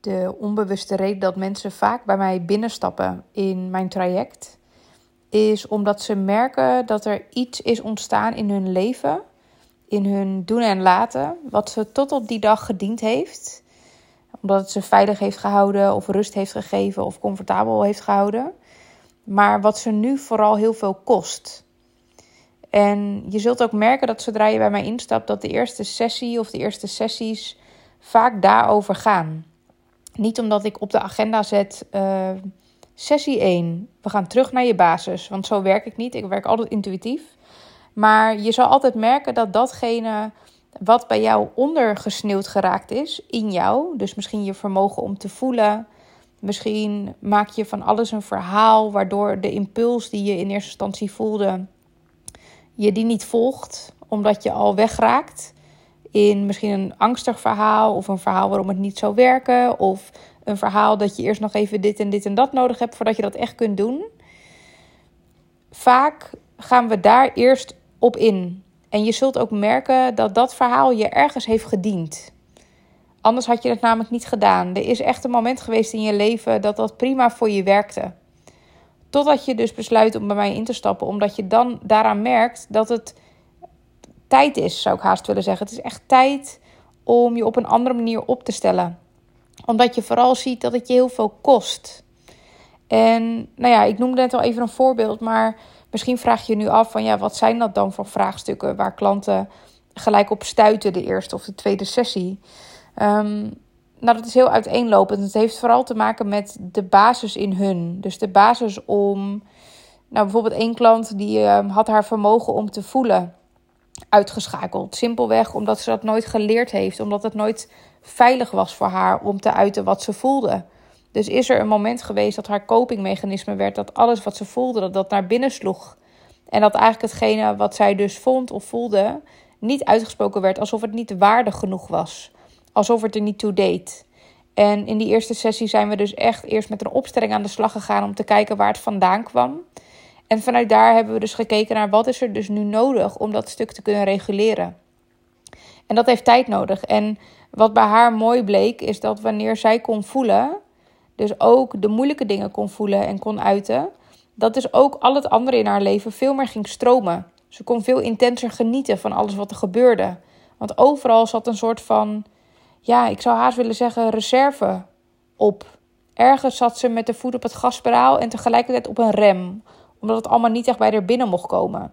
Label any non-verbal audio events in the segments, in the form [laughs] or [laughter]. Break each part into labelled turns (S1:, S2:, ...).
S1: de onbewuste reden dat mensen vaak bij mij binnenstappen in mijn traject, is omdat ze merken dat er iets is ontstaan in hun leven, in hun doen en laten, wat ze tot op die dag gediend heeft. Omdat het ze veilig heeft gehouden, of rust heeft gegeven, of comfortabel heeft gehouden. Maar wat ze nu vooral heel veel kost. En je zult ook merken dat zodra je bij mij instapt, dat de eerste sessie of de eerste sessies vaak daarover gaan. Niet omdat ik op de agenda zet. Uh, sessie 1. We gaan terug naar je basis. Want zo werk ik niet. Ik werk altijd intuïtief. Maar je zal altijd merken dat datgene wat bij jou ondergesneeuwd geraakt is in jou. Dus misschien je vermogen om te voelen. Misschien maak je van alles een verhaal waardoor de impuls die je in eerste instantie voelde, je die niet volgt, omdat je al wegraakt in misschien een angstig verhaal of een verhaal waarom het niet zou werken of een verhaal dat je eerst nog even dit en dit en dat nodig hebt voordat je dat echt kunt doen. Vaak gaan we daar eerst op in. En je zult ook merken dat dat verhaal je ergens heeft gediend. Anders had je het namelijk niet gedaan. Er is echt een moment geweest in je leven dat dat prima voor je werkte. Totdat je dus besluit om bij mij in te stappen, omdat je dan daaraan merkt dat het tijd is, zou ik haast willen zeggen. Het is echt tijd om je op een andere manier op te stellen. Omdat je vooral ziet dat het je heel veel kost. En nou ja, ik noemde net al even een voorbeeld, maar misschien vraag je je nu af van ja, wat zijn dat dan voor vraagstukken waar klanten gelijk op stuiten de eerste of de tweede sessie. Um, nou, dat is heel uiteenlopend. Het heeft vooral te maken met de basis in hun. Dus de basis om. Nou, bijvoorbeeld één klant die uh, had haar vermogen om te voelen uitgeschakeld. Simpelweg omdat ze dat nooit geleerd heeft. Omdat het nooit veilig was voor haar om te uiten wat ze voelde. Dus is er een moment geweest dat haar copingmechanisme werd dat alles wat ze voelde, dat dat naar binnen sloeg. En dat eigenlijk hetgene wat zij dus vond of voelde, niet uitgesproken werd alsof het niet waardig genoeg was. Alsof het er niet toe deed. En in die eerste sessie zijn we dus echt eerst met een opstelling aan de slag gegaan om te kijken waar het vandaan kwam. En vanuit daar hebben we dus gekeken naar wat is er dus nu nodig om dat stuk te kunnen reguleren. En dat heeft tijd nodig. En wat bij haar mooi bleek, is dat wanneer zij kon voelen, dus ook de moeilijke dingen kon voelen en kon uiten, dat dus ook al het andere in haar leven veel meer ging stromen. Ze kon veel intenser genieten van alles wat er gebeurde. Want overal zat een soort van, ja, ik zou haast willen zeggen, reserve op. Ergens zat ze met de voet op het gaspedaal en tegelijkertijd op een rem omdat het allemaal niet echt bij haar binnen mocht komen.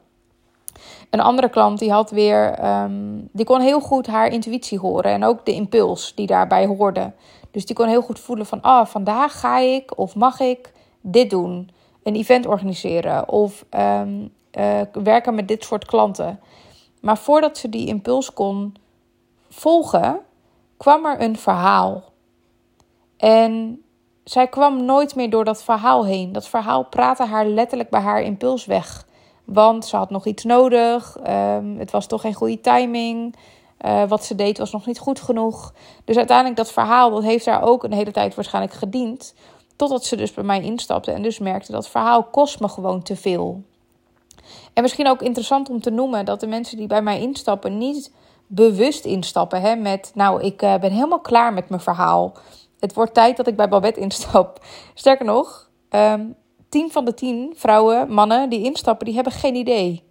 S1: Een andere klant die had weer, ehm, die kon heel goed haar intuïtie horen en ook de impuls die daarbij hoorde. Dus die kon heel goed voelen van, ah, vandaag ga ik of mag ik dit doen, een event organiseren of ehm, eh, werken met dit soort klanten. Maar voordat ze die impuls kon volgen, kwam er een verhaal. En zij kwam nooit meer door dat verhaal heen. Dat verhaal praatte haar letterlijk bij haar impuls weg. Want ze had nog iets nodig. Um, het was toch geen goede timing. Uh, wat ze deed was nog niet goed genoeg. Dus uiteindelijk dat verhaal, dat heeft haar ook een hele tijd waarschijnlijk gediend. Totdat ze dus bij mij instapte en dus merkte dat verhaal kost me gewoon te veel. En misschien ook interessant om te noemen dat de mensen die bij mij instappen niet bewust instappen hè, met nou ik uh, ben helemaal klaar met mijn verhaal. Het wordt tijd dat ik bij Babette instap. Sterker nog, um, tien van de tien vrouwen, mannen die instappen, die hebben geen idee.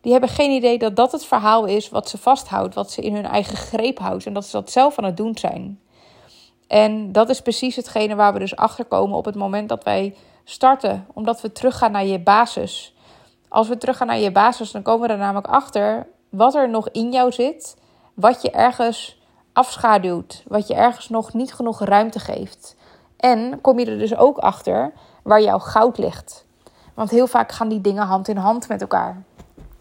S1: Die hebben geen idee dat dat het verhaal is wat ze vasthoudt, wat ze in hun eigen greep houdt en dat ze dat zelf aan het doen zijn. En dat is precies hetgene waar we dus achter komen op het moment dat wij starten, omdat we teruggaan naar je basis. Als we teruggaan naar je basis, dan komen we er namelijk achter wat er nog in jou zit, wat je ergens afschaduwt, wat je ergens nog niet genoeg ruimte geeft. En kom je er dus ook achter waar jouw goud ligt. Want heel vaak gaan die dingen hand in hand met elkaar.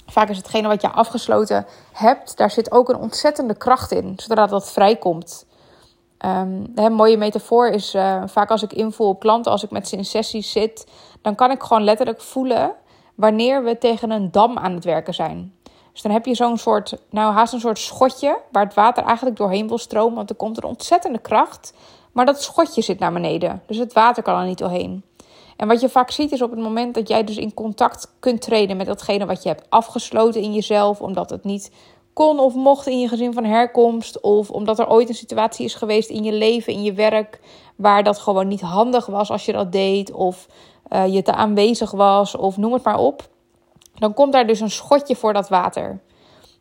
S1: Vaak is hetgene wat je afgesloten hebt, daar zit ook een ontzettende kracht in, zodra dat vrijkomt. Um, een mooie metafoor is uh, vaak als ik invoel op klanten, als ik met ze in sessies zit, dan kan ik gewoon letterlijk voelen wanneer we tegen een dam aan het werken zijn. Dus dan heb je zo'n soort, nou haast een soort schotje waar het water eigenlijk doorheen wil stromen, want er komt een ontzettende kracht. Maar dat schotje zit naar beneden, dus het water kan er niet doorheen. En wat je vaak ziet is op het moment dat jij dus in contact kunt treden met datgene wat je hebt afgesloten in jezelf, omdat het niet kon of mocht in je gezin van herkomst. Of omdat er ooit een situatie is geweest in je leven, in je werk, waar dat gewoon niet handig was als je dat deed. Of uh, je te aanwezig was, of noem het maar op. Dan komt daar dus een schotje voor dat water.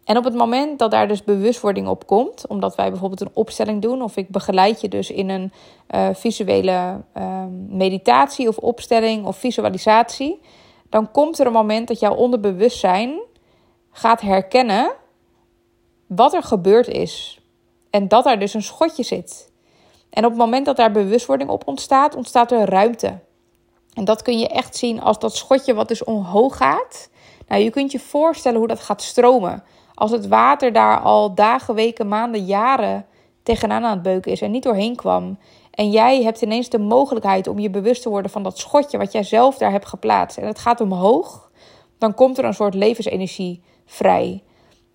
S1: En op het moment dat daar dus bewustwording op komt, omdat wij bijvoorbeeld een opstelling doen, of ik begeleid je dus in een uh, visuele uh, meditatie of opstelling of visualisatie, dan komt er een moment dat jouw onderbewustzijn gaat herkennen wat er gebeurd is. En dat daar dus een schotje zit. En op het moment dat daar bewustwording op ontstaat, ontstaat er ruimte. En dat kun je echt zien als dat schotje wat dus omhoog gaat. Nou, je kunt je voorstellen hoe dat gaat stromen. Als het water daar al dagen, weken, maanden, jaren tegenaan aan het beuken is en niet doorheen kwam. En jij hebt ineens de mogelijkheid om je bewust te worden van dat schotje wat jij zelf daar hebt geplaatst. En het gaat omhoog, dan komt er een soort levensenergie vrij.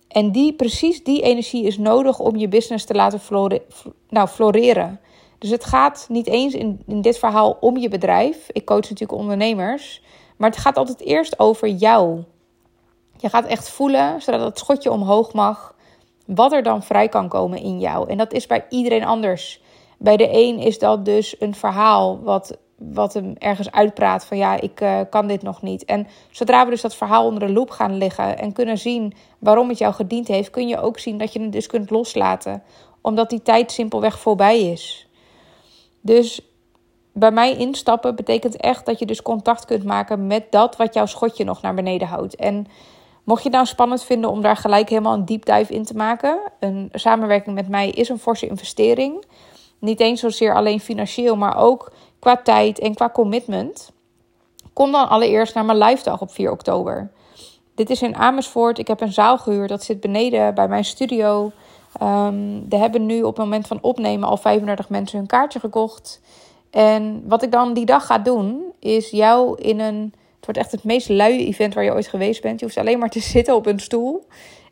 S1: En die, precies die energie is nodig om je business te laten nou, floreren. Dus het gaat niet eens in, in dit verhaal om je bedrijf. Ik coach natuurlijk ondernemers. Maar het gaat altijd eerst over jou. Je gaat echt voelen, zodat het schotje omhoog mag, wat er dan vrij kan komen in jou. En dat is bij iedereen anders. Bij de een is dat dus een verhaal wat, wat hem ergens uitpraat van ja, ik uh, kan dit nog niet. En zodra we dus dat verhaal onder de loep gaan liggen en kunnen zien waarom het jou gediend heeft, kun je ook zien dat je het dus kunt loslaten. Omdat die tijd simpelweg voorbij is. Dus bij mij instappen betekent echt dat je dus contact kunt maken met dat wat jouw schotje nog naar beneden houdt. En mocht je het nou spannend vinden om daar gelijk helemaal een deep dive in te maken, een samenwerking met mij is een forse investering. Niet eens zozeer alleen financieel, maar ook qua tijd en qua commitment. Kom dan allereerst naar mijn live dag op 4 oktober. Dit is in Amersfoort. Ik heb een zaal gehuurd. Dat zit beneden bij mijn studio. Um, er hebben nu op het moment van opnemen al 35 mensen hun kaartje gekocht. En wat ik dan die dag ga doen, is jou in een. Het wordt echt het meest luie event waar je ooit geweest bent. Je hoeft alleen maar te [laughs] zitten op een stoel.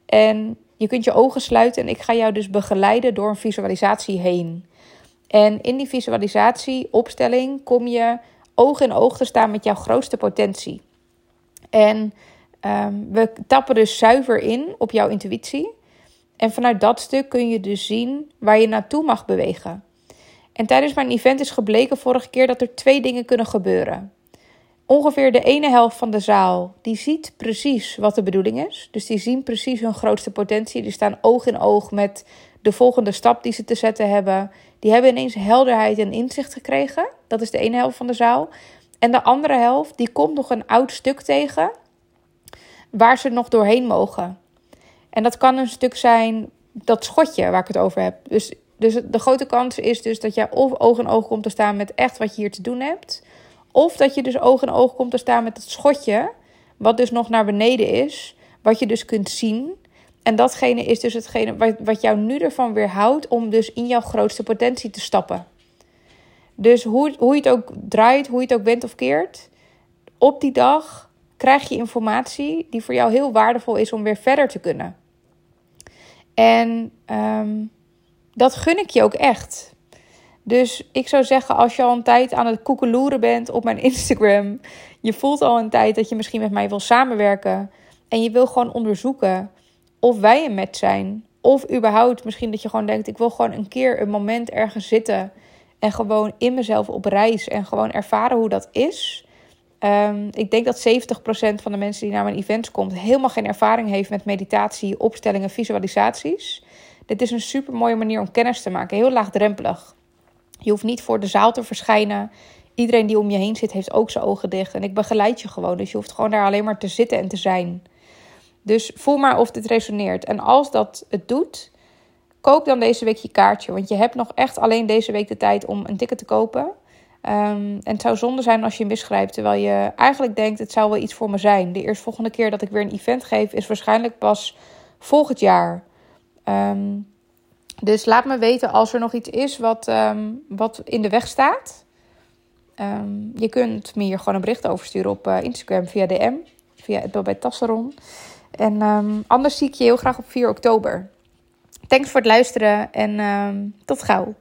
S1: En je kunt je ogen sluiten. En ik ga jou dus begeleiden door een visualisatie heen. En in die visualisatieopstelling kom je oog in oog te staan met jouw grootste potentie. En um, we tappen dus zuiver in op jouw intuïtie. En vanuit dat stuk kun je dus zien waar je naartoe mag bewegen. En tijdens mijn event is gebleken vorige keer dat er twee dingen kunnen gebeuren. Ongeveer de ene helft van de zaal die ziet precies wat de bedoeling is. Dus die zien precies hun grootste potentie. Die staan oog in oog met de volgende stap die ze te zetten hebben. Die hebben ineens helderheid en inzicht gekregen. Dat is de ene helft van de zaal. En de andere helft die komt nog een oud stuk tegen waar ze nog doorheen mogen. En dat kan een stuk zijn dat schotje waar ik het over heb. Dus, dus de grote kans is dus dat jij oog in oog komt te staan met echt wat je hier te doen hebt. Of dat je dus oog in oog komt te staan met het schotje, wat dus nog naar beneden is, wat je dus kunt zien. En datgene is dus hetgene wat, wat jou nu ervan weerhoudt om dus in jouw grootste potentie te stappen. Dus hoe, hoe je het ook draait, hoe je het ook bent of keert, op die dag krijg je informatie die voor jou heel waardevol is om weer verder te kunnen. En um, dat gun ik je ook echt. Dus ik zou zeggen, als je al een tijd aan het koekeloeren bent op mijn Instagram, je voelt al een tijd dat je misschien met mij wil samenwerken en je wil gewoon onderzoeken of wij een match zijn. Of überhaupt misschien dat je gewoon denkt, ik wil gewoon een keer een moment ergens zitten en gewoon in mezelf op reis en gewoon ervaren hoe dat is. Um, ik denk dat 70% van de mensen die naar mijn events komt helemaal geen ervaring heeft met meditatie, opstellingen, visualisaties. Dit is een super mooie manier om kennis te maken, heel laagdrempelig. Je hoeft niet voor de zaal te verschijnen. Iedereen die om je heen zit, heeft ook zijn ogen dicht. En ik begeleid je gewoon. Dus je hoeft gewoon daar alleen maar te zitten en te zijn. Dus voel maar of dit resoneert. En als dat het doet, koop dan deze week je kaartje. Want je hebt nog echt alleen deze week de tijd om een ticket te kopen. Um, en het zou zonde zijn als je misgrijpt, terwijl je eigenlijk denkt: het zou wel iets voor me zijn. De eerstvolgende keer dat ik weer een event geef, is waarschijnlijk pas volgend jaar. Um, dus laat me weten als er nog iets is wat, um, wat in de weg staat. je kunt me hier gewoon een bericht over sturen op uh, Instagram via DM, via het bij Tasseron. En anders zie ik je heel graag op 4 oktober. Thanks voor het luisteren en tot gauw.